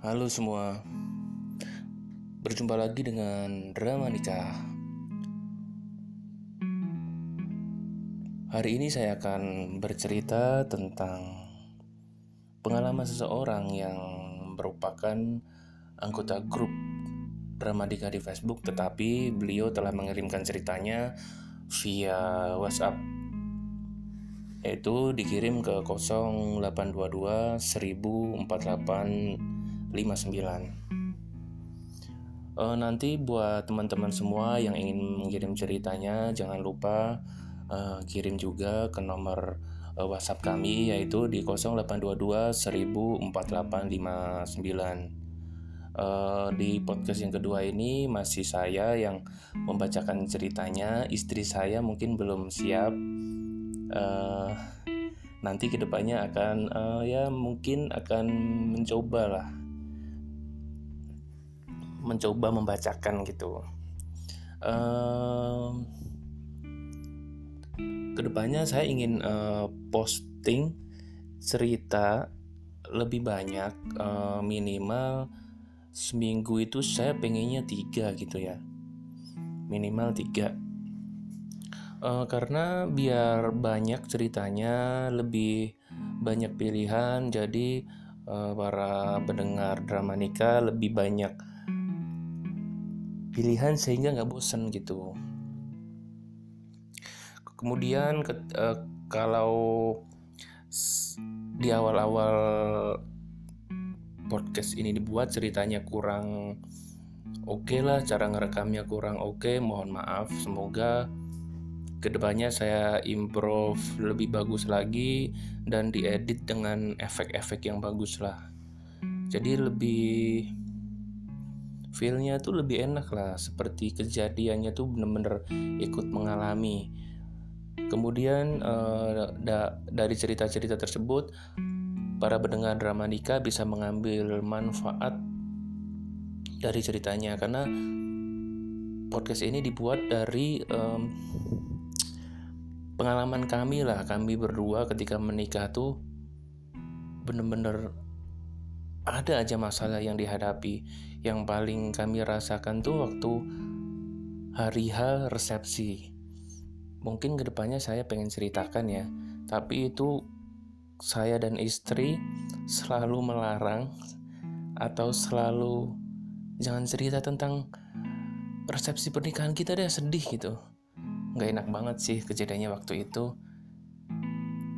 Halo semua, berjumpa lagi dengan drama nikah. Hari ini saya akan bercerita tentang pengalaman seseorang yang merupakan anggota grup drama nikah di Facebook, tetapi beliau telah mengirimkan ceritanya via WhatsApp yaitu dikirim ke 0822 1048 59 uh, nanti buat teman-teman semua yang ingin mengirim ceritanya jangan lupa uh, kirim juga ke nomor uh, WhatsApp kami yaitu di 0822 104859 Uh, di podcast yang kedua ini masih saya yang membacakan ceritanya. Istri saya mungkin belum siap. Uh, nanti ke depannya akan uh, ya mungkin akan mencoba lah mencoba membacakan gitu. Uh, ke depannya saya ingin uh, posting cerita lebih banyak uh, minimal seminggu itu saya pengennya tiga gitu ya. Minimal tiga. Uh, karena biar banyak ceritanya lebih banyak pilihan jadi uh, para pendengar drama nikah lebih banyak pilihan sehingga nggak bosen gitu. Kemudian ke, uh, kalau di awal-awal podcast ini dibuat ceritanya kurang oke okay lah cara ngerekamnya kurang oke okay, mohon maaf. Semoga ke depannya saya improve lebih bagus lagi dan diedit dengan efek-efek yang bagus lah. Jadi lebih feelnya tuh lebih enak lah seperti kejadiannya tuh bener-bener ikut mengalami. Kemudian uh, da dari cerita-cerita tersebut para pendengar drama nikah bisa mengambil manfaat dari ceritanya karena podcast ini dibuat dari um, pengalaman kami lah kami berdua ketika menikah tuh bener-bener ada aja masalah yang dihadapi. Yang paling kami rasakan tuh waktu hari H resepsi. Mungkin ke depannya saya pengen ceritakan ya tapi itu saya dan istri selalu melarang atau selalu jangan cerita tentang resepsi pernikahan kita deh sedih gitu. Nggak enak banget sih kejadiannya waktu itu.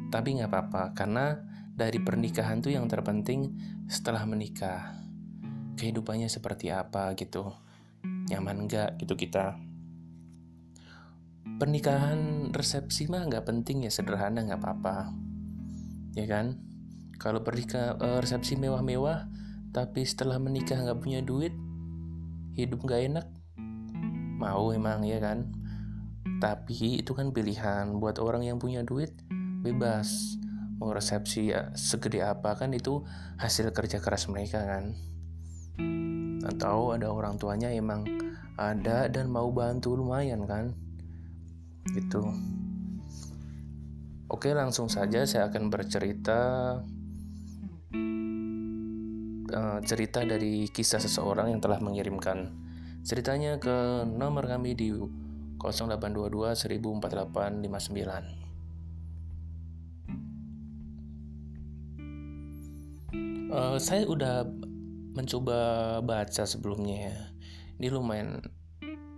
Tapi nggak apa-apa karena dari pernikahan tuh yang terpenting setelah menikah. Kehidupannya seperti apa gitu? Nyaman nggak gitu kita? Pernikahan resepsi mah nggak penting ya sederhana nggak apa-apa. Ya kan? Kalau pernikahan eh, resepsi mewah-mewah tapi setelah menikah nggak punya duit hidup nggak enak? Mau emang ya kan? Tapi itu kan pilihan. Buat orang yang punya duit bebas mau resepsi ya, segede apa kan itu hasil kerja keras mereka kan. Atau ada orang tuanya emang ada dan mau bantu lumayan kan. Gitu. Oke langsung saja saya akan bercerita uh, cerita dari kisah seseorang yang telah mengirimkan. Ceritanya ke nomor kami di 0822 1459 Uh, saya udah mencoba baca sebelumnya ya. Ini lumayan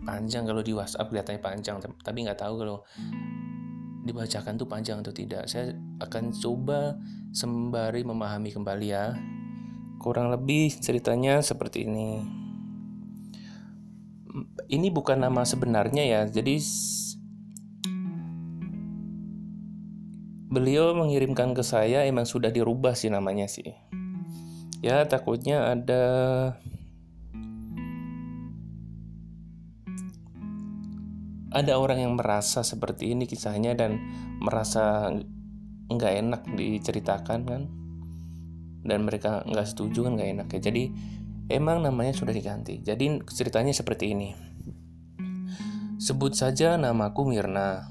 panjang kalau di WhatsApp kelihatannya panjang, tapi nggak tahu kalau dibacakan tuh panjang atau tidak. Saya akan coba sembari memahami kembali ya. Kurang lebih ceritanya seperti ini ini bukan nama sebenarnya ya. Jadi beliau mengirimkan ke saya emang sudah dirubah sih namanya sih. Ya takutnya ada ada orang yang merasa seperti ini kisahnya dan merasa nggak enak diceritakan kan dan mereka nggak setuju kan nggak enak ya jadi Emang namanya sudah diganti. Jadi ceritanya seperti ini. Sebut saja namaku Mirna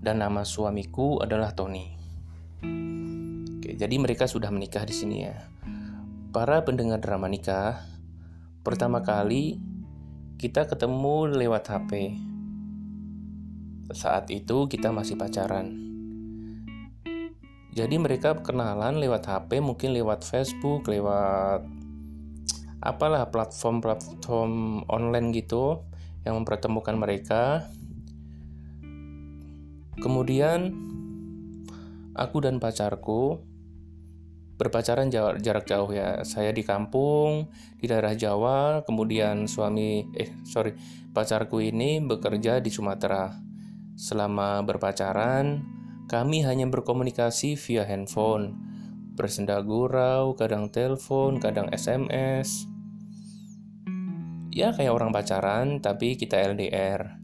dan nama suamiku adalah Tony. Jadi mereka sudah menikah di sini ya. Para pendengar drama nikah, pertama kali kita ketemu lewat HP. Saat itu kita masih pacaran. Jadi mereka kenalan lewat HP, mungkin lewat Facebook, lewat apalah platform-platform online gitu yang mempertemukan mereka. Kemudian aku dan pacarku berpacaran jarak jauh ya. Saya di kampung di daerah Jawa, kemudian suami eh sorry pacarku ini bekerja di Sumatera. Selama berpacaran, kami hanya berkomunikasi via handphone, bersenda gurau, kadang telepon, kadang SMS. Ya kayak orang pacaran, tapi kita LDR.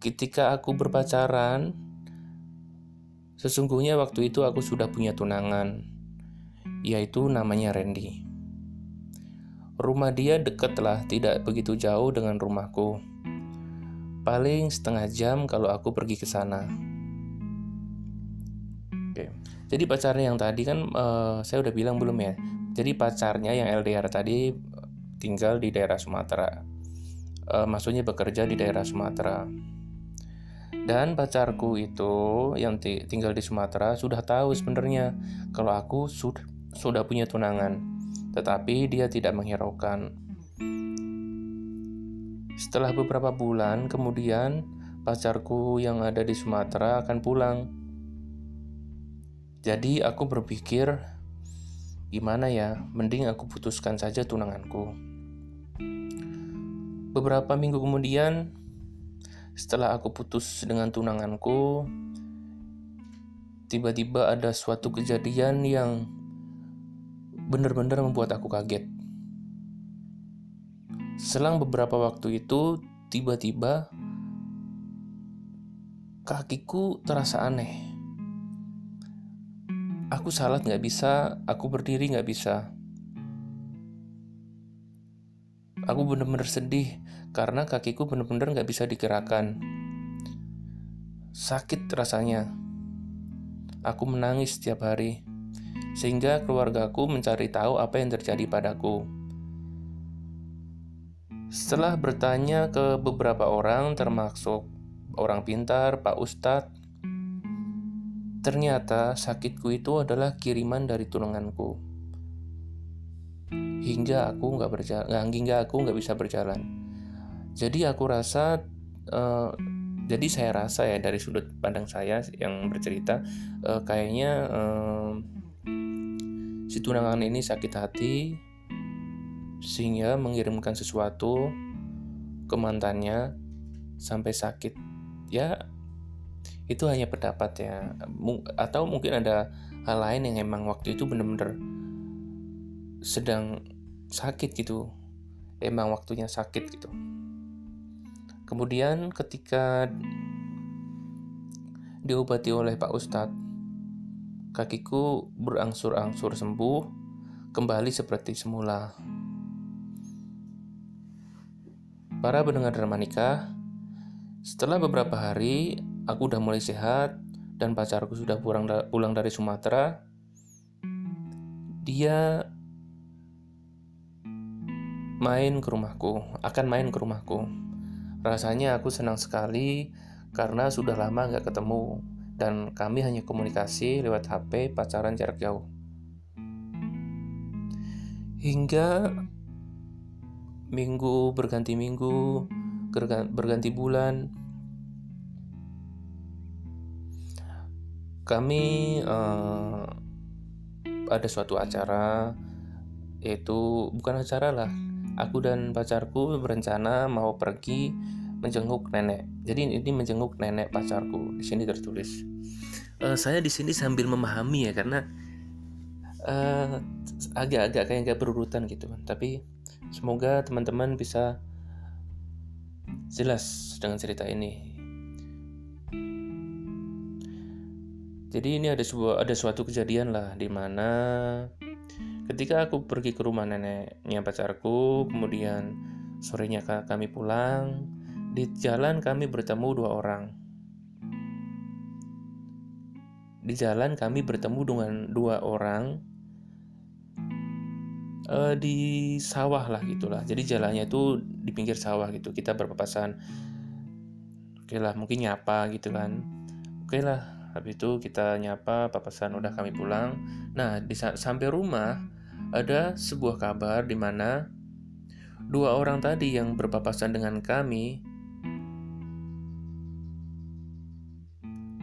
Ketika aku berpacaran, Sesungguhnya waktu itu aku sudah punya tunangan, yaitu namanya Randy. Rumah dia dekat lah, tidak begitu jauh dengan rumahku. Paling setengah jam kalau aku pergi ke sana. Oke. Jadi pacarnya yang tadi kan uh, saya udah bilang belum ya. Jadi pacarnya yang LDR tadi tinggal di daerah Sumatera. Uh, maksudnya bekerja di daerah Sumatera. Dan pacarku itu yang tinggal di Sumatera sudah tahu sebenarnya kalau aku sud sudah punya tunangan, tetapi dia tidak menghiraukan. Setelah beberapa bulan kemudian, pacarku yang ada di Sumatera akan pulang. Jadi aku berpikir, gimana ya, mending aku putuskan saja tunanganku. Beberapa minggu kemudian, setelah aku putus dengan tunanganku, tiba-tiba ada suatu kejadian yang benar-benar membuat aku kaget. Selang beberapa waktu itu, tiba-tiba kakiku terasa aneh. Aku salat nggak bisa, aku berdiri nggak bisa. Aku benar-benar sedih karena kakiku benar-benar nggak bisa digerakkan. Sakit rasanya. Aku menangis setiap hari, sehingga keluargaku mencari tahu apa yang terjadi padaku. Setelah bertanya ke beberapa orang, termasuk orang pintar, Pak Ustadz, ternyata sakitku itu adalah kiriman dari tunanganku. Hingga aku nggak berjalan, hingga aku nggak bisa berjalan. Jadi aku rasa uh, jadi saya rasa ya dari sudut pandang saya yang bercerita uh, kayaknya uh, si tunangan ini sakit hati sehingga mengirimkan sesuatu ke mantannya sampai sakit. Ya itu hanya pendapat ya. Atau mungkin ada hal lain yang emang waktu itu bener-bener sedang sakit gitu. Emang waktunya sakit gitu Kemudian ketika diobati oleh Pak Ustadz, kakiku berangsur-angsur sembuh, kembali seperti semula. Para pendengar drama nikah, setelah beberapa hari, aku udah mulai sehat dan pacarku sudah pulang dari Sumatera. Dia main ke rumahku, akan main ke rumahku. Rasanya aku senang sekali karena sudah lama nggak ketemu dan kami hanya komunikasi lewat HP pacaran jarak jauh. Hingga minggu berganti minggu, berganti bulan, kami uh, ada suatu acara yaitu bukan acara lah aku dan pacarku berencana mau pergi menjenguk nenek. Jadi ini menjenguk nenek pacarku. Di sini tertulis. Uh, saya di sini sambil memahami ya karena uh, agak-agak kayak nggak berurutan gitu. Tapi semoga teman-teman bisa jelas dengan cerita ini. Jadi ini ada sebuah ada suatu kejadian lah di mana ketika aku pergi ke rumah neneknya pacarku, kemudian sorenya kami pulang, di jalan kami bertemu dua orang. Di jalan kami bertemu dengan dua orang uh, di sawah lah gitulah. Jadi jalannya itu di pinggir sawah gitu. Kita berpapasan. Oke lah, mungkin nyapa gitu kan. Oke lah, habis itu kita nyapa, papasan udah kami pulang. Nah, di sampai rumah ada sebuah kabar di mana dua orang tadi yang berpapasan dengan kami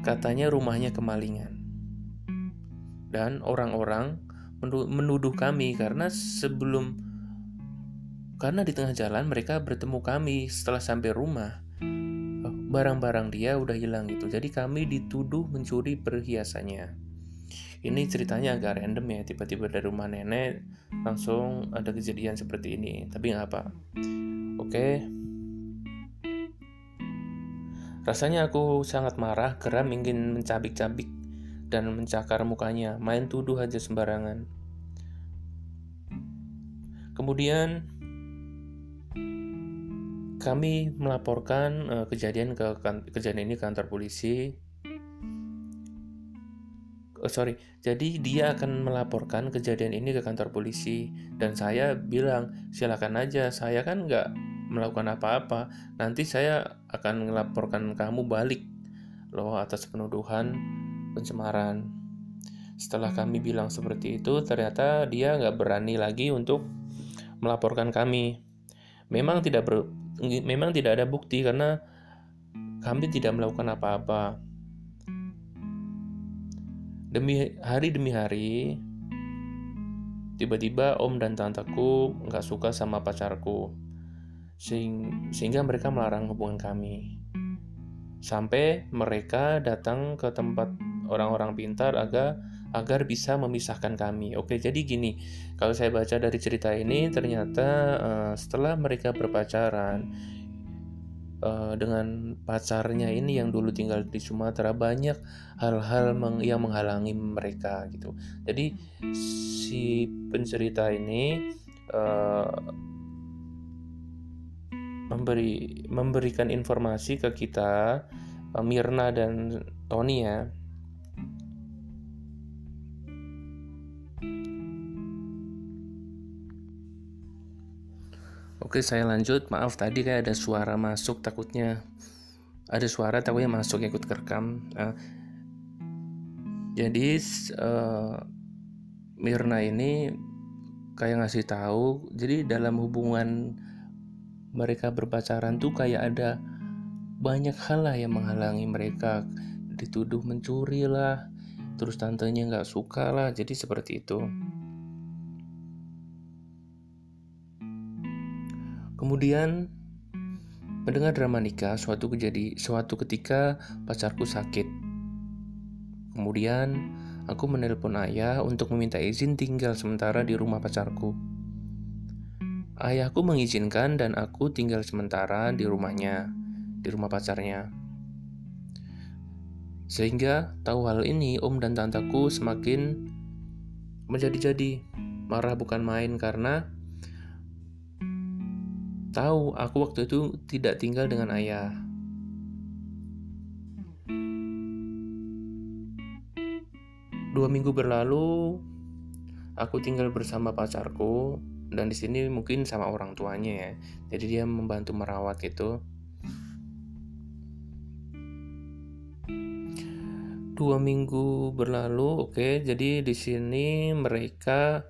katanya rumahnya kemalingan. Dan orang-orang menuduh kami karena sebelum karena di tengah jalan mereka bertemu kami setelah sampai rumah. Barang-barang dia udah hilang gitu. Jadi kami dituduh mencuri perhiasannya. Ini ceritanya agak random ya, tiba-tiba dari rumah nenek langsung ada kejadian seperti ini. Tapi nggak apa. Oke, Rasanya aku sangat marah, geram ingin mencabik-cabik dan mencakar mukanya, main tuduh aja sembarangan. Kemudian kami melaporkan uh, kejadian ke kan, kejadian ini ke kantor polisi. Oh, sorry, jadi dia akan melaporkan kejadian ini ke kantor polisi dan saya bilang silakan aja, saya kan nggak melakukan apa-apa, nanti saya akan melaporkan kamu balik loh atas penuduhan pencemaran. Setelah kami bilang seperti itu, ternyata dia nggak berani lagi untuk melaporkan kami. Memang tidak ber, memang tidak ada bukti karena kami tidak melakukan apa-apa. Demi hari demi hari, tiba-tiba om dan tanteku nggak suka sama pacarku sehingga mereka melarang hubungan kami. Sampai mereka datang ke tempat orang-orang pintar agar agar bisa memisahkan kami. Oke, jadi gini, kalau saya baca dari cerita ini ternyata uh, setelah mereka berpacaran uh, dengan pacarnya ini yang dulu tinggal di Sumatera banyak hal-hal meng yang menghalangi mereka gitu. Jadi si pencerita ini uh, memberi memberikan informasi ke kita Mirna dan Tony ya. Oke, saya lanjut. Maaf tadi kayak ada suara masuk takutnya ada suara takutnya masuk ikut kerekam. Nah, jadi uh, Mirna ini kayak ngasih tahu, jadi dalam hubungan mereka berpacaran tuh kayak ada banyak hal lah yang menghalangi mereka dituduh mencuri lah terus tantenya nggak suka lah jadi seperti itu kemudian mendengar drama nikah suatu kejadi suatu ketika pacarku sakit kemudian aku menelpon ayah untuk meminta izin tinggal sementara di rumah pacarku Ayahku mengizinkan dan aku tinggal sementara di rumahnya, di rumah pacarnya. Sehingga tahu hal ini, om dan tantaku semakin menjadi-jadi. Marah bukan main karena tahu aku waktu itu tidak tinggal dengan ayah. Dua minggu berlalu, aku tinggal bersama pacarku dan di sini mungkin sama orang tuanya ya. Jadi dia membantu merawat gitu. Dua minggu berlalu oke okay, jadi di sini mereka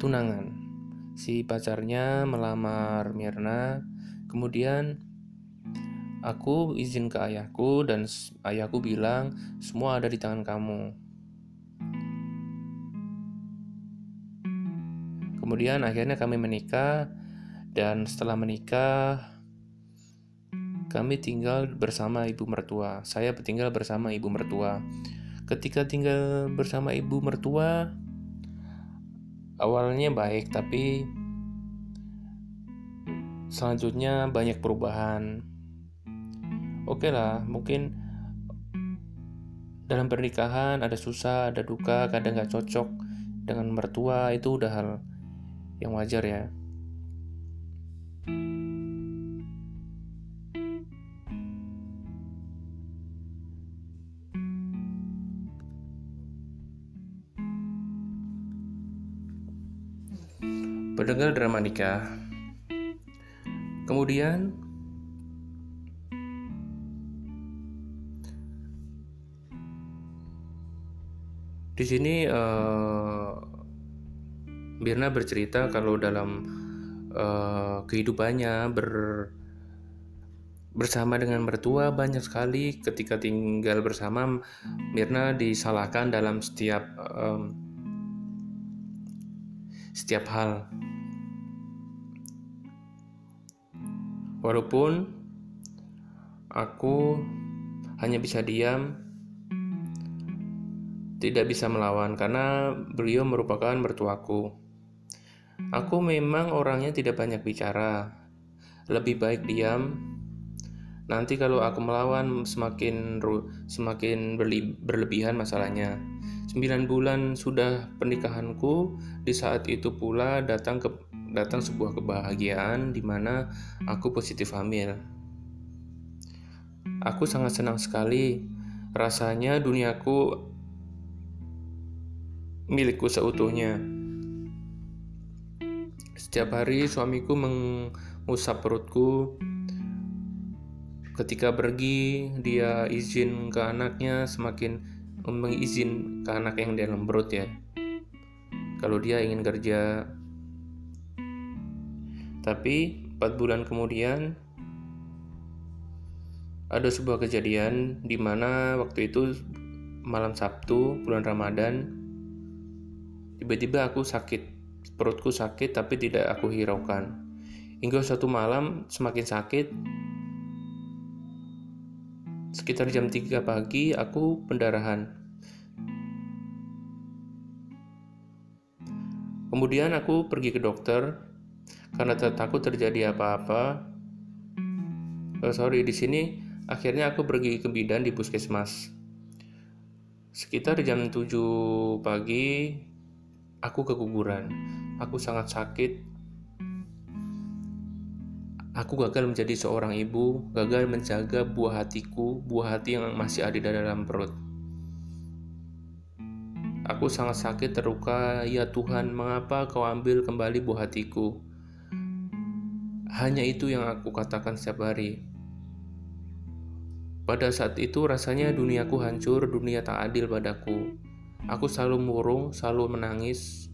tunangan si pacarnya melamar Mirna kemudian aku izin ke ayahku dan ayahku bilang semua ada di tangan kamu Kemudian akhirnya kami menikah dan setelah menikah kami tinggal bersama ibu mertua. Saya tinggal bersama ibu mertua. Ketika tinggal bersama ibu mertua awalnya baik tapi selanjutnya banyak perubahan. Oke okay lah, mungkin dalam pernikahan ada susah, ada duka, kadang nggak cocok dengan mertua itu udah hal yang wajar ya. Pendengar drama nikah. Kemudian di sini uh, Birna bercerita kalau dalam uh, kehidupannya ber bersama dengan mertua banyak sekali ketika tinggal bersama Mirna disalahkan dalam setiap um, setiap hal. Walaupun aku hanya bisa diam tidak bisa melawan karena beliau merupakan mertuaku. Aku memang orangnya tidak banyak bicara. Lebih baik diam. Nanti kalau aku melawan semakin semakin berlebihan masalahnya. Sembilan bulan sudah pernikahanku, di saat itu pula datang ke datang sebuah kebahagiaan di mana aku positif hamil. Aku sangat senang sekali. Rasanya duniaku milikku seutuhnya. Setiap hari suamiku mengusap perutku, ketika pergi dia izin ke anaknya semakin mengizin ke anak yang dalam perut ya. Kalau dia ingin kerja. Tapi 4 bulan kemudian ada sebuah kejadian di mana waktu itu malam Sabtu bulan Ramadan tiba-tiba aku sakit perutku sakit tapi tidak aku hiraukan. Hingga satu malam semakin sakit Sekitar jam 3 pagi aku pendarahan. Kemudian aku pergi ke dokter karena takut terjadi apa-apa. Oh, sorry, di sini akhirnya aku pergi ke bidan di puskesmas. Sekitar jam 7 pagi aku keguguran. Aku sangat sakit Aku gagal menjadi seorang ibu, gagal menjaga buah hatiku, buah hati yang masih ada dalam perut. Aku sangat sakit terluka, ya Tuhan, mengapa kau ambil kembali buah hatiku? Hanya itu yang aku katakan setiap hari. Pada saat itu rasanya duniaku hancur, dunia tak adil padaku. Aku selalu murung, selalu menangis,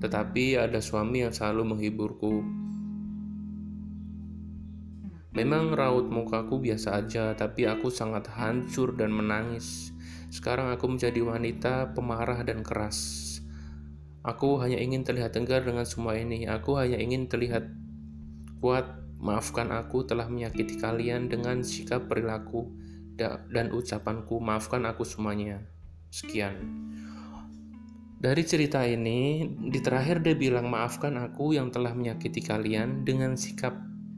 tetapi ada suami yang selalu menghiburku. Memang raut mukaku biasa aja, tapi aku sangat hancur dan menangis. Sekarang aku menjadi wanita pemarah dan keras. Aku hanya ingin terlihat tegar dengan semua ini. Aku hanya ingin terlihat kuat. Maafkan aku telah menyakiti kalian dengan sikap perilaku dan ucapanku. Maafkan aku semuanya. Sekian. Dari cerita ini, di terakhir dia bilang maafkan aku yang telah menyakiti kalian dengan sikap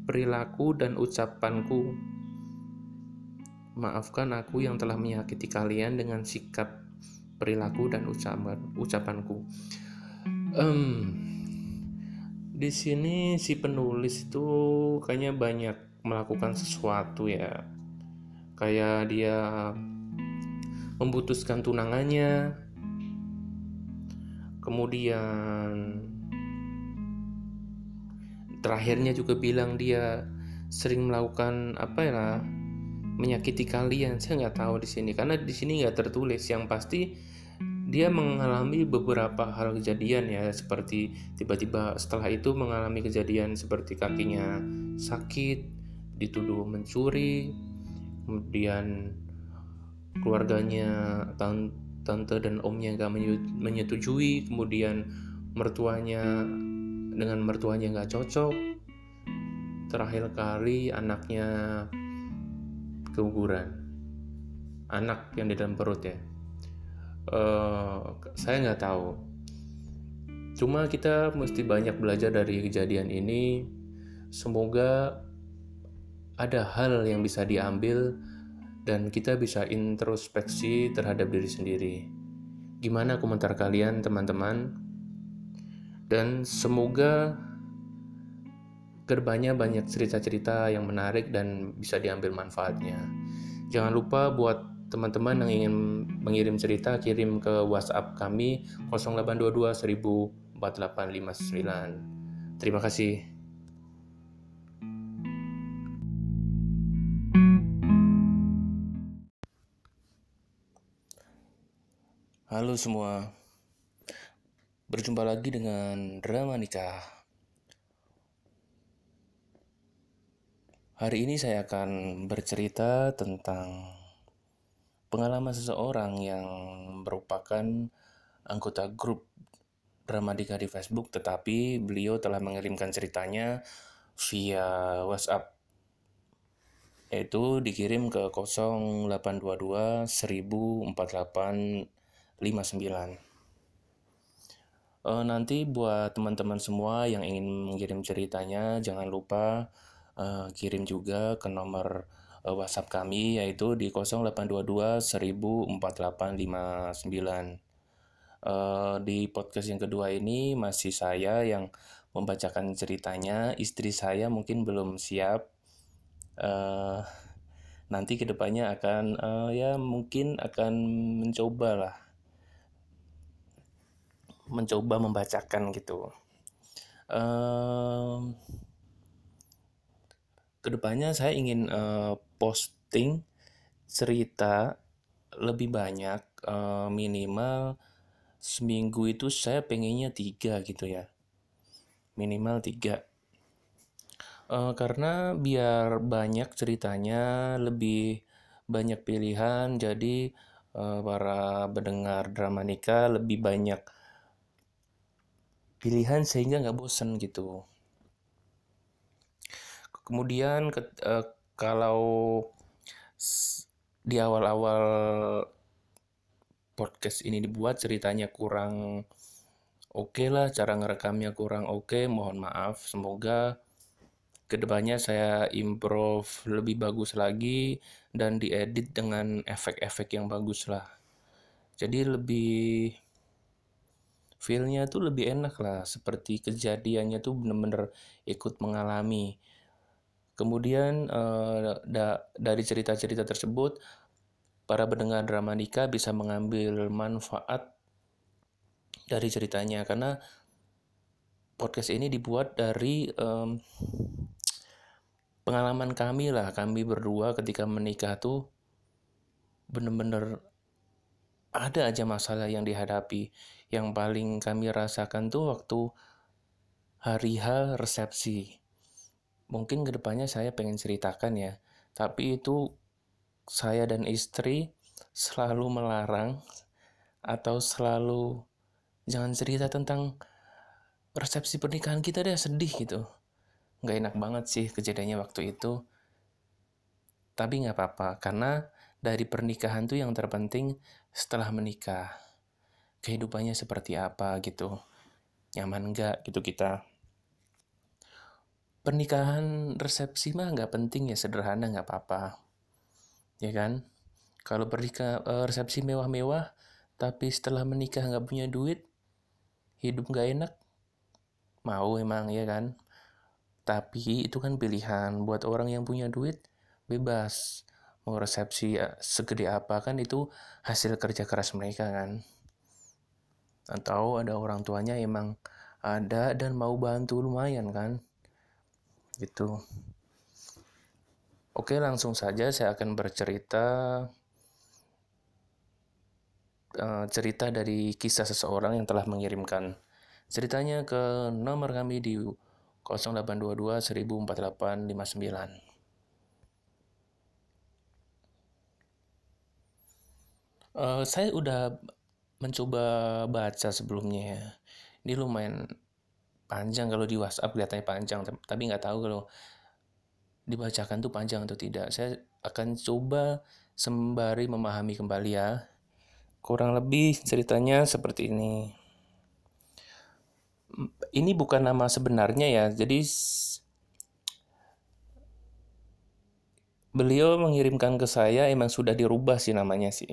perilaku dan ucapanku. Maafkan aku yang telah menyakiti kalian dengan sikap, perilaku, dan ucapan ucapanku. Um, di sini si penulis itu kayaknya banyak melakukan sesuatu ya, kayak dia memutuskan tunangannya, kemudian terakhirnya juga bilang dia sering melakukan apa ya menyakiti kalian. Saya nggak tahu di sini karena di sini nggak tertulis. Yang pasti dia mengalami beberapa hal kejadian ya seperti tiba-tiba setelah itu mengalami kejadian seperti kakinya sakit dituduh mencuri kemudian keluarganya tante dan omnya nggak menyetujui kemudian mertuanya dengan mertuanya nggak cocok. Terakhir kali anaknya keguguran. Anak yang di dalam perut ya. Uh, saya nggak tahu. Cuma kita mesti banyak belajar dari kejadian ini. Semoga ada hal yang bisa diambil dan kita bisa introspeksi terhadap diri sendiri. Gimana komentar kalian teman-teman? Dan semoga ke depannya banyak cerita-cerita yang menarik dan bisa diambil manfaatnya. Jangan lupa buat teman-teman yang ingin mengirim cerita kirim ke WhatsApp kami 0822 1000 4859. Terima kasih. Halo semua, berjumpa lagi dengan drama nikah. Hari ini saya akan bercerita tentang pengalaman seseorang yang merupakan anggota grup drama nikah di Facebook, tetapi beliau telah mengirimkan ceritanya via WhatsApp yaitu dikirim ke 0822 1048 59. Uh, nanti buat teman-teman semua yang ingin mengirim ceritanya, jangan lupa uh, kirim juga ke nomor uh, WhatsApp kami yaitu di 0822 104859. Uh, di podcast yang kedua ini masih saya yang membacakan ceritanya. Istri saya mungkin belum siap. Uh, nanti ke depannya akan uh, ya mungkin akan mencoba lah mencoba membacakan gitu. Um, ke depannya saya ingin uh, posting cerita lebih banyak uh, minimal seminggu itu saya pengennya tiga gitu ya minimal tiga uh, karena biar banyak ceritanya lebih banyak pilihan jadi uh, para pendengar drama nikah lebih banyak pilihan sehingga nggak bosen gitu. Kemudian ke, uh, kalau di awal-awal podcast ini dibuat ceritanya kurang oke okay lah, cara ngerekamnya kurang oke, okay, mohon maaf. Semoga ke depannya saya improve lebih bagus lagi dan diedit dengan efek-efek yang bagus lah. Jadi lebih feelnya tuh lebih enak lah seperti kejadiannya tuh bener-bener ikut mengalami kemudian da dari cerita-cerita tersebut para pendengar drama nikah bisa mengambil manfaat dari ceritanya karena podcast ini dibuat dari um, pengalaman kami lah kami berdua ketika menikah tuh bener-bener ada aja masalah yang dihadapi. Yang paling kami rasakan tuh waktu hari H resepsi. Mungkin ke depannya saya pengen ceritakan ya, tapi itu saya dan istri selalu melarang atau selalu jangan cerita tentang resepsi pernikahan kita deh sedih gitu. Nggak enak banget sih kejadiannya waktu itu. Tapi nggak apa-apa, karena dari pernikahan tuh yang terpenting setelah menikah. Kehidupannya seperti apa gitu. Nyaman nggak gitu kita. Pernikahan resepsi mah nggak penting ya, sederhana nggak apa-apa. Ya kan? Kalau pernikah eh, resepsi mewah-mewah, tapi setelah menikah nggak punya duit, hidup nggak enak, mau emang ya kan? Tapi itu kan pilihan buat orang yang punya duit, bebas mau resepsi ya, segede apa kan itu hasil kerja keras mereka kan atau ada orang tuanya emang ada dan mau bantu lumayan kan gitu. Oke langsung saja saya akan bercerita uh, cerita dari kisah seseorang yang telah mengirimkan. Ceritanya ke nomor kami di 0822 1459 Uh, saya udah mencoba baca sebelumnya ya. Ini lumayan panjang kalau di WhatsApp kelihatannya panjang, tapi nggak tahu kalau dibacakan tuh panjang atau tidak. Saya akan coba sembari memahami kembali ya. Kurang lebih ceritanya seperti ini. Ini bukan nama sebenarnya ya, jadi beliau mengirimkan ke saya emang sudah dirubah sih namanya sih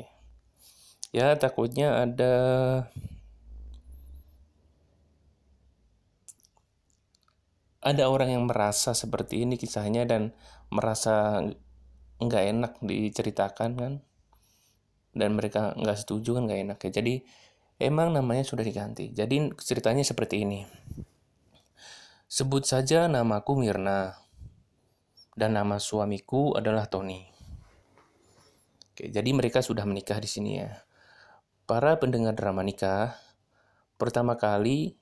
ya takutnya ada ada orang yang merasa seperti ini kisahnya dan merasa nggak enak diceritakan kan dan mereka nggak setuju kan nggak enak ya jadi emang namanya sudah diganti. Jadi ceritanya seperti ini. Sebut saja namaku Mirna dan nama suamiku adalah Tony. Oke, jadi mereka sudah menikah di sini ya. Para pendengar drama nikah, pertama kali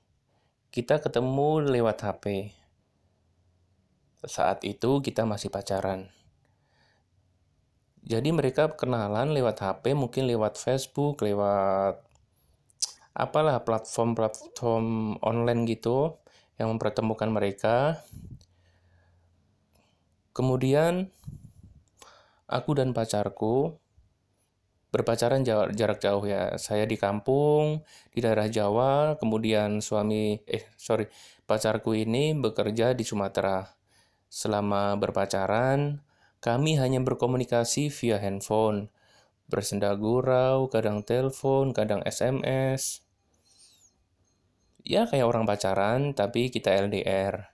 kita ketemu lewat HP. Saat itu kita masih pacaran. Jadi mereka kenalan lewat HP, mungkin lewat Facebook, lewat apalah platform-platform online gitu yang mempertemukan mereka. Kemudian aku dan pacarku berpacaran jarak jauh ya. Saya di kampung di daerah Jawa, kemudian suami eh sorry pacarku ini bekerja di Sumatera. Selama berpacaran, kami hanya berkomunikasi via handphone, bersenda gurau, kadang telepon, kadang SMS ya kayak orang pacaran tapi kita LDR.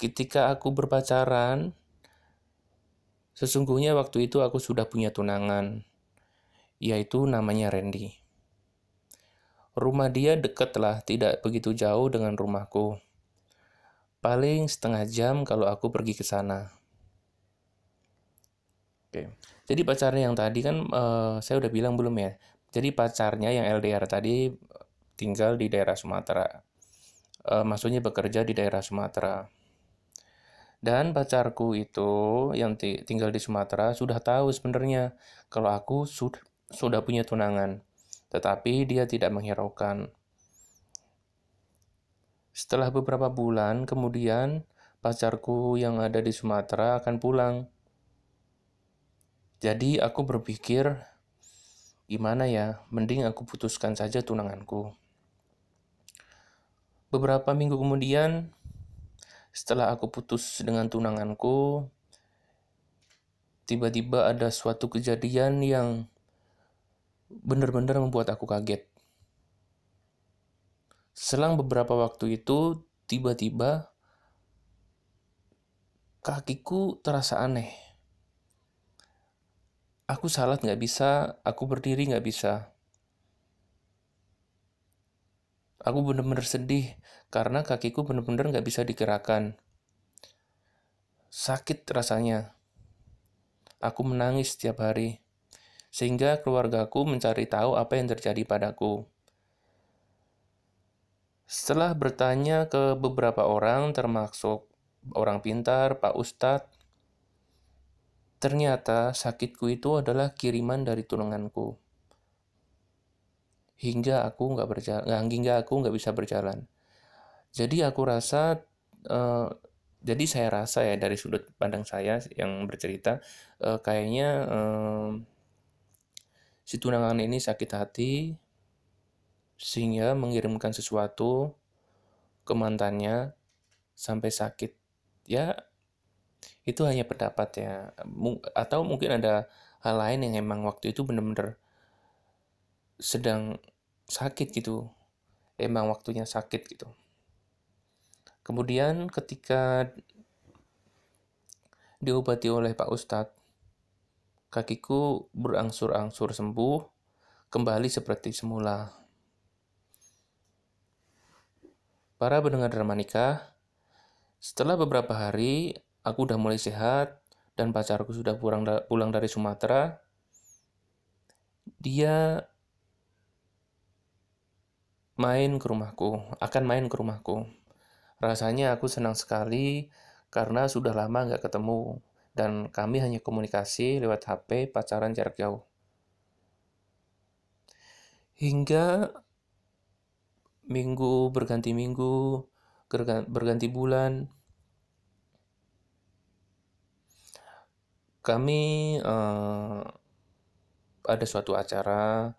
Ketika aku berpacaran, sesungguhnya waktu itu aku sudah punya tunangan, yaitu namanya Randy. Rumah dia dekat lah, tidak begitu jauh dengan rumahku. Paling setengah jam kalau aku pergi ke sana. Oke, jadi pacarnya yang tadi kan uh, saya udah bilang belum ya. Jadi pacarnya yang LDR tadi tinggal di daerah Sumatera. E, maksudnya bekerja di daerah Sumatera. Dan pacarku itu yang tinggal di Sumatera sudah tahu sebenarnya kalau aku sudah sudah punya tunangan. Tetapi dia tidak menghiraukan. Setelah beberapa bulan kemudian pacarku yang ada di Sumatera akan pulang. Jadi aku berpikir, gimana ya, mending aku putuskan saja tunanganku. Beberapa minggu kemudian, setelah aku putus dengan tunanganku, tiba-tiba ada suatu kejadian yang benar-benar membuat aku kaget. Selang beberapa waktu itu, tiba-tiba kakiku terasa aneh. Aku salat nggak bisa, aku berdiri nggak bisa. Aku benar-benar sedih karena kakiku benar-benar nggak bisa digerakkan. Sakit rasanya. Aku menangis setiap hari. Sehingga keluargaku mencari tahu apa yang terjadi padaku. Setelah bertanya ke beberapa orang, termasuk orang pintar, Pak Ustadz, ternyata sakitku itu adalah kiriman dari tunanganku hingga aku nggak berjalan hingga aku nggak bisa berjalan. Jadi aku rasa uh, jadi saya rasa ya dari sudut pandang saya yang bercerita uh, kayaknya uh, si tunangan ini sakit hati sehingga mengirimkan sesuatu ke mantannya sampai sakit. Ya itu hanya pendapat ya. Atau mungkin ada hal lain yang emang waktu itu benar-benar sedang sakit gitu. Emang waktunya sakit gitu. Kemudian ketika diobati oleh Pak Ustadz kakiku berangsur-angsur sembuh kembali seperti semula para pendengar drama nikah setelah beberapa hari aku udah mulai sehat dan pacarku sudah pulang pulang dari Sumatera dia main ke rumahku, akan main ke rumahku. Rasanya aku senang sekali karena sudah lama nggak ketemu dan kami hanya komunikasi lewat HP pacaran jarak jauh. Hingga minggu berganti minggu, berganti bulan, kami uh, ada suatu acara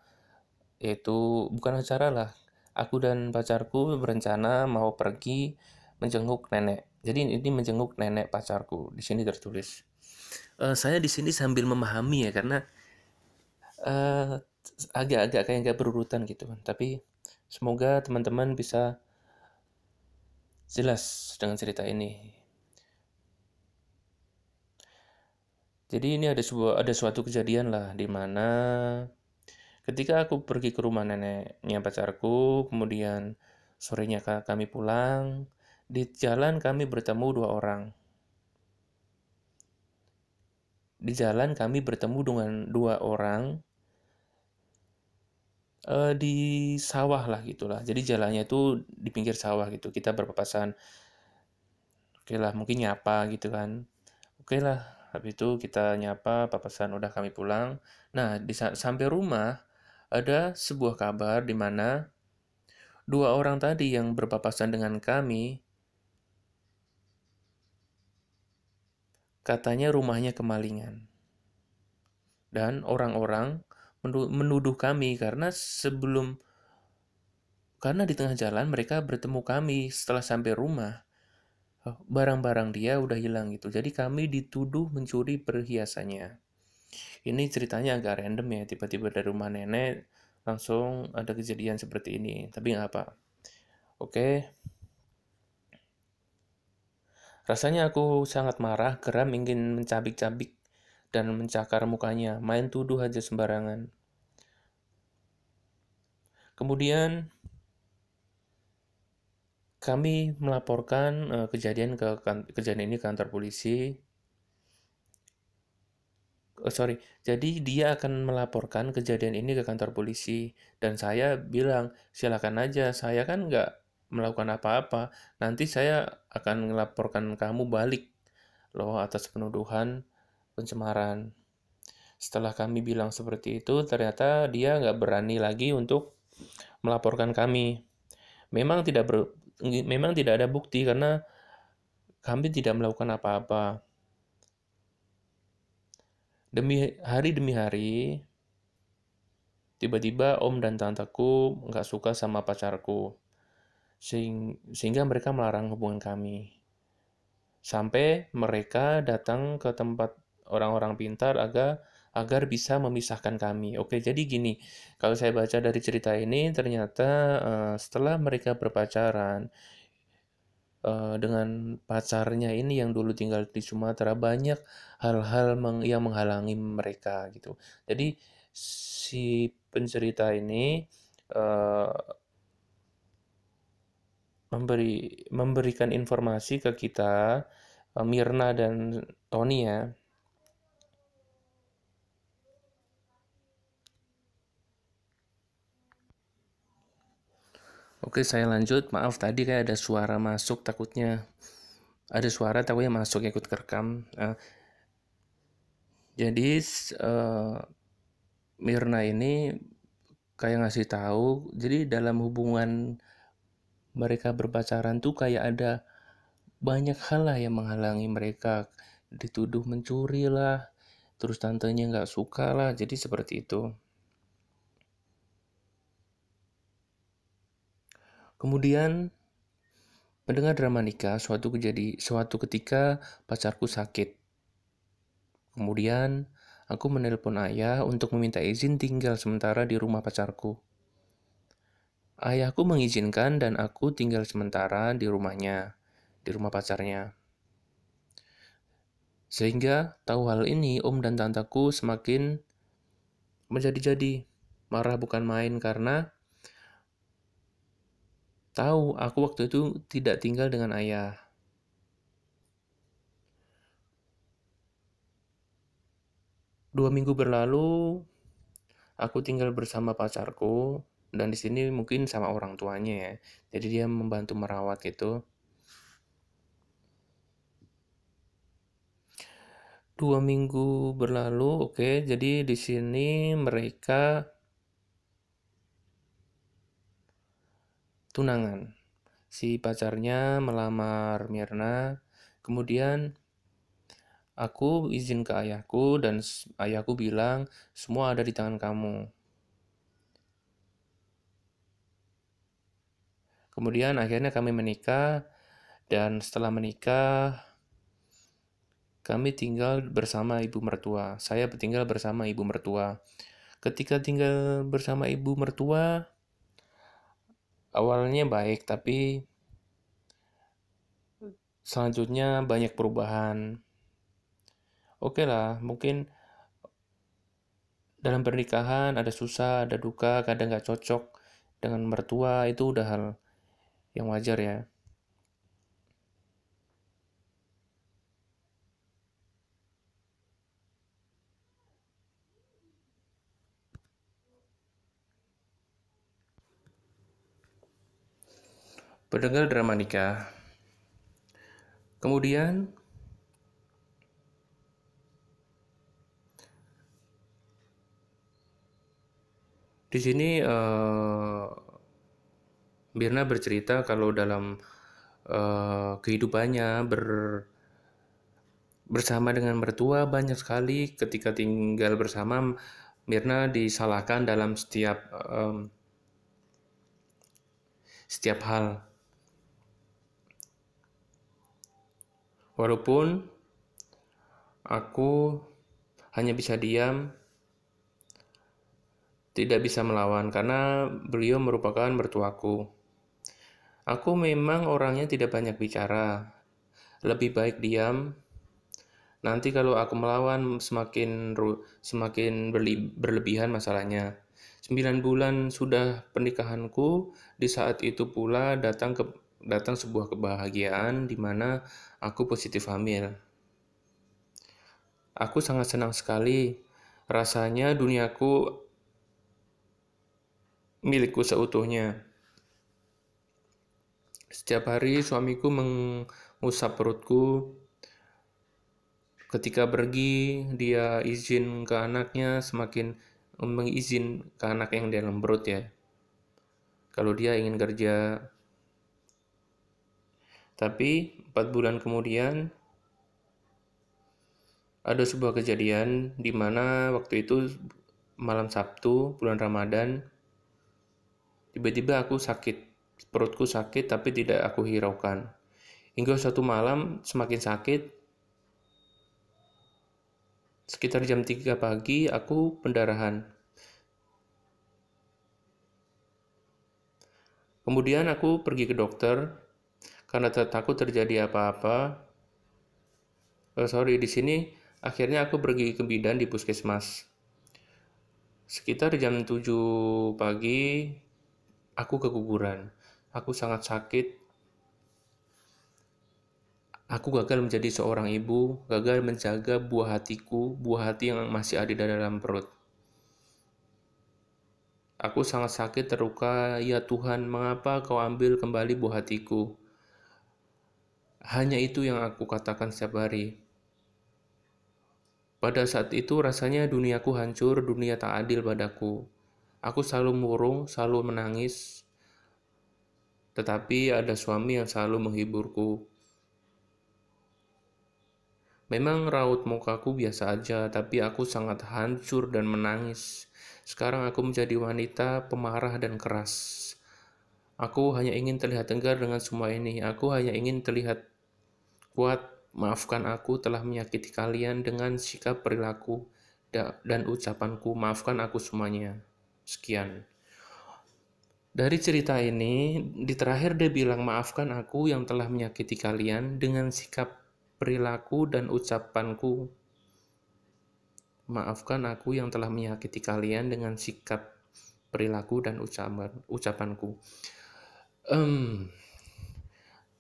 yaitu bukan acara lah aku dan pacarku berencana mau pergi menjenguk nenek. Jadi ini menjenguk nenek pacarku. Di sini tertulis. Uh, saya di sini sambil memahami ya karena uh, agak-agak kayak nggak berurutan gitu kan. Tapi semoga teman-teman bisa jelas dengan cerita ini. Jadi ini ada sebuah ada suatu kejadian lah di mana Ketika aku pergi ke rumah neneknya pacarku, kemudian sorenya kami pulang, di jalan kami bertemu dua orang. Di jalan kami bertemu dengan dua orang uh, di sawah lah gitulah. Jadi jalannya itu di pinggir sawah gitu. Kita berpapasan. Oke lah, mungkin nyapa gitu kan. Oke lah, habis itu kita nyapa, papasan udah kami pulang. Nah, di sampai rumah ada sebuah kabar di mana dua orang tadi yang berpapasan dengan kami katanya rumahnya kemalingan. Dan orang-orang menuduh kami karena sebelum karena di tengah jalan mereka bertemu kami setelah sampai rumah oh, barang-barang dia udah hilang gitu. Jadi kami dituduh mencuri perhiasannya. Ini ceritanya agak random ya tiba-tiba dari rumah nenek langsung ada kejadian seperti ini tapi nggak apa. Oke. Rasanya aku sangat marah geram ingin mencabik-cabik dan mencakar mukanya, main tuduh aja sembarangan. Kemudian kami melaporkan uh, kejadian ke kan, kejadian ini ke kantor polisi. Oh, sorry, jadi dia akan melaporkan kejadian ini ke kantor polisi dan saya bilang silakan aja, saya kan nggak melakukan apa-apa. Nanti saya akan melaporkan kamu balik loh atas penuduhan pencemaran. Setelah kami bilang seperti itu, ternyata dia nggak berani lagi untuk melaporkan kami. Memang tidak ber, memang tidak ada bukti karena kami tidak melakukan apa-apa. Demi hari demi hari, tiba-tiba om dan tanteku nggak suka sama pacarku, sehingga mereka melarang hubungan kami. Sampai mereka datang ke tempat orang-orang pintar agar agar bisa memisahkan kami. Oke, jadi gini, kalau saya baca dari cerita ini ternyata uh, setelah mereka berpacaran uh, dengan pacarnya ini yang dulu tinggal di Sumatera banyak hal-hal meng yang menghalangi mereka gitu. Jadi si pencerita ini uh, memberi memberikan informasi ke kita Mirna dan Tony ya Oke, saya lanjut. Maaf tadi kayak ada suara masuk takutnya ada suara takutnya masuk ikut kerekam. Uh, jadi uh, Mirna ini kayak ngasih tahu, jadi dalam hubungan mereka berpacaran tuh kayak ada banyak hal lah yang menghalangi mereka dituduh mencuri lah, terus tantenya nggak suka lah, jadi seperti itu. Kemudian mendengar drama nikah suatu kejadi suatu ketika pacarku sakit. Kemudian aku menelpon ayah untuk meminta izin tinggal sementara di rumah pacarku. Ayahku mengizinkan dan aku tinggal sementara di rumahnya, di rumah pacarnya. Sehingga tahu hal ini, om dan tantaku semakin menjadi-jadi. Marah bukan main karena tahu aku waktu itu tidak tinggal dengan ayah. Dua minggu berlalu, aku tinggal bersama pacarku, dan di sini mungkin sama orang tuanya ya. Jadi dia membantu merawat gitu. Dua minggu berlalu, oke. Okay, jadi di sini mereka tunangan. Si pacarnya melamar Mirna, kemudian aku izin ke ayahku dan ayahku bilang semua ada di tangan kamu. Kemudian akhirnya kami menikah dan setelah menikah kami tinggal bersama ibu mertua. Saya tinggal bersama ibu mertua. Ketika tinggal bersama ibu mertua, awalnya baik tapi selanjutnya banyak perubahan oke okay lah mungkin dalam pernikahan ada susah, ada duka, kadang nggak cocok dengan mertua itu udah hal yang wajar ya. Pendengar drama nikah. Kemudian Di sini uh, Mirna bercerita kalau dalam uh, kehidupannya ber bersama dengan mertua banyak sekali ketika tinggal bersama Mirna disalahkan dalam setiap um, setiap hal. Walaupun aku hanya bisa diam tidak bisa melawan karena beliau merupakan mertuaku. Aku memang orangnya tidak banyak bicara. Lebih baik diam. Nanti kalau aku melawan semakin semakin berlebihan masalahnya. Sembilan bulan sudah pernikahanku, di saat itu pula datang ke datang sebuah kebahagiaan di mana aku positif hamil. Aku sangat senang sekali. Rasanya duniaku milikku seutuhnya. Setiap hari suamiku mengusap perutku. Ketika pergi, dia izin ke anaknya semakin mengizin ke anak yang dalam perut ya. Kalau dia ingin kerja. Tapi empat bulan kemudian ada sebuah kejadian di mana waktu itu malam Sabtu bulan Ramadan Tiba-tiba aku sakit, perutku sakit tapi tidak aku hiraukan. Hingga satu malam semakin sakit, sekitar jam 3 pagi aku pendarahan. Kemudian aku pergi ke dokter karena takut terjadi apa-apa. Oh, sorry, di sini akhirnya aku pergi ke bidan di puskesmas. Sekitar jam 7 pagi, Aku keguguran. Aku sangat sakit. Aku gagal menjadi seorang ibu, gagal menjaga buah hatiku, buah hati yang masih ada di dalam perut. Aku sangat sakit terluka, ya Tuhan, mengapa kau ambil kembali buah hatiku? Hanya itu yang aku katakan setiap hari. Pada saat itu rasanya duniaku hancur, dunia tak adil padaku. Aku selalu murung, selalu menangis, tetapi ada suami yang selalu menghiburku. Memang raut mukaku biasa aja, tapi aku sangat hancur dan menangis. Sekarang aku menjadi wanita pemarah dan keras. Aku hanya ingin terlihat tegar dengan semua ini. Aku hanya ingin terlihat kuat. Maafkan aku telah menyakiti kalian dengan sikap perilaku dan ucapanku. Maafkan aku semuanya. Sekian. Dari cerita ini, di terakhir dia bilang, maafkan aku yang telah menyakiti kalian dengan sikap perilaku dan ucapanku. Maafkan aku yang telah menyakiti kalian dengan sikap perilaku dan ucapan ucapanku. Um,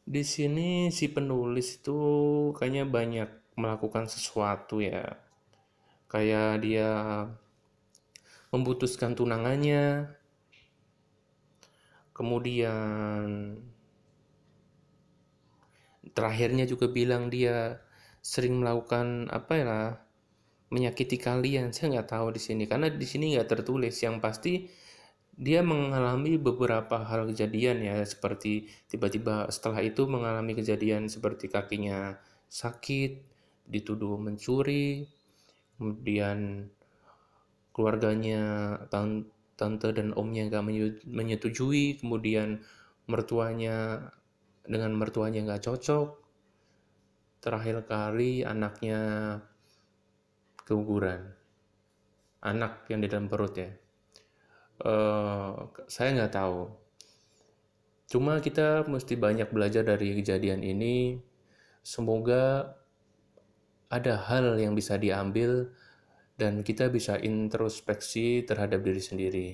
di sini si penulis itu kayaknya banyak melakukan sesuatu ya. Kayak dia memutuskan tunangannya, kemudian terakhirnya juga bilang dia sering melakukan apa ya menyakiti kalian. Saya nggak tahu di sini karena di sini nggak tertulis. Yang pasti dia mengalami beberapa hal kejadian ya seperti tiba-tiba setelah itu mengalami kejadian seperti kakinya sakit dituduh mencuri kemudian keluarganya tante dan omnya nggak menyetujui kemudian mertuanya dengan mertuanya nggak cocok. Terakhir kali anaknya keguguran. Anak yang di dalam perut ya uh, saya nggak tahu cuma kita mesti banyak belajar dari kejadian ini semoga ada hal yang bisa diambil dan kita bisa introspeksi terhadap diri sendiri.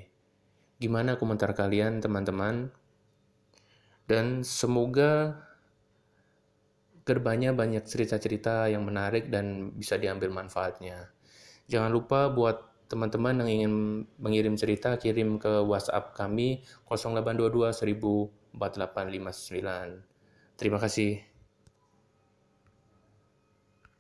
Gimana komentar kalian, teman-teman? Dan semoga ke depannya banyak cerita-cerita yang menarik dan bisa diambil manfaatnya. Jangan lupa buat teman-teman yang ingin mengirim cerita kirim ke WhatsApp kami 0822 104859. Terima kasih.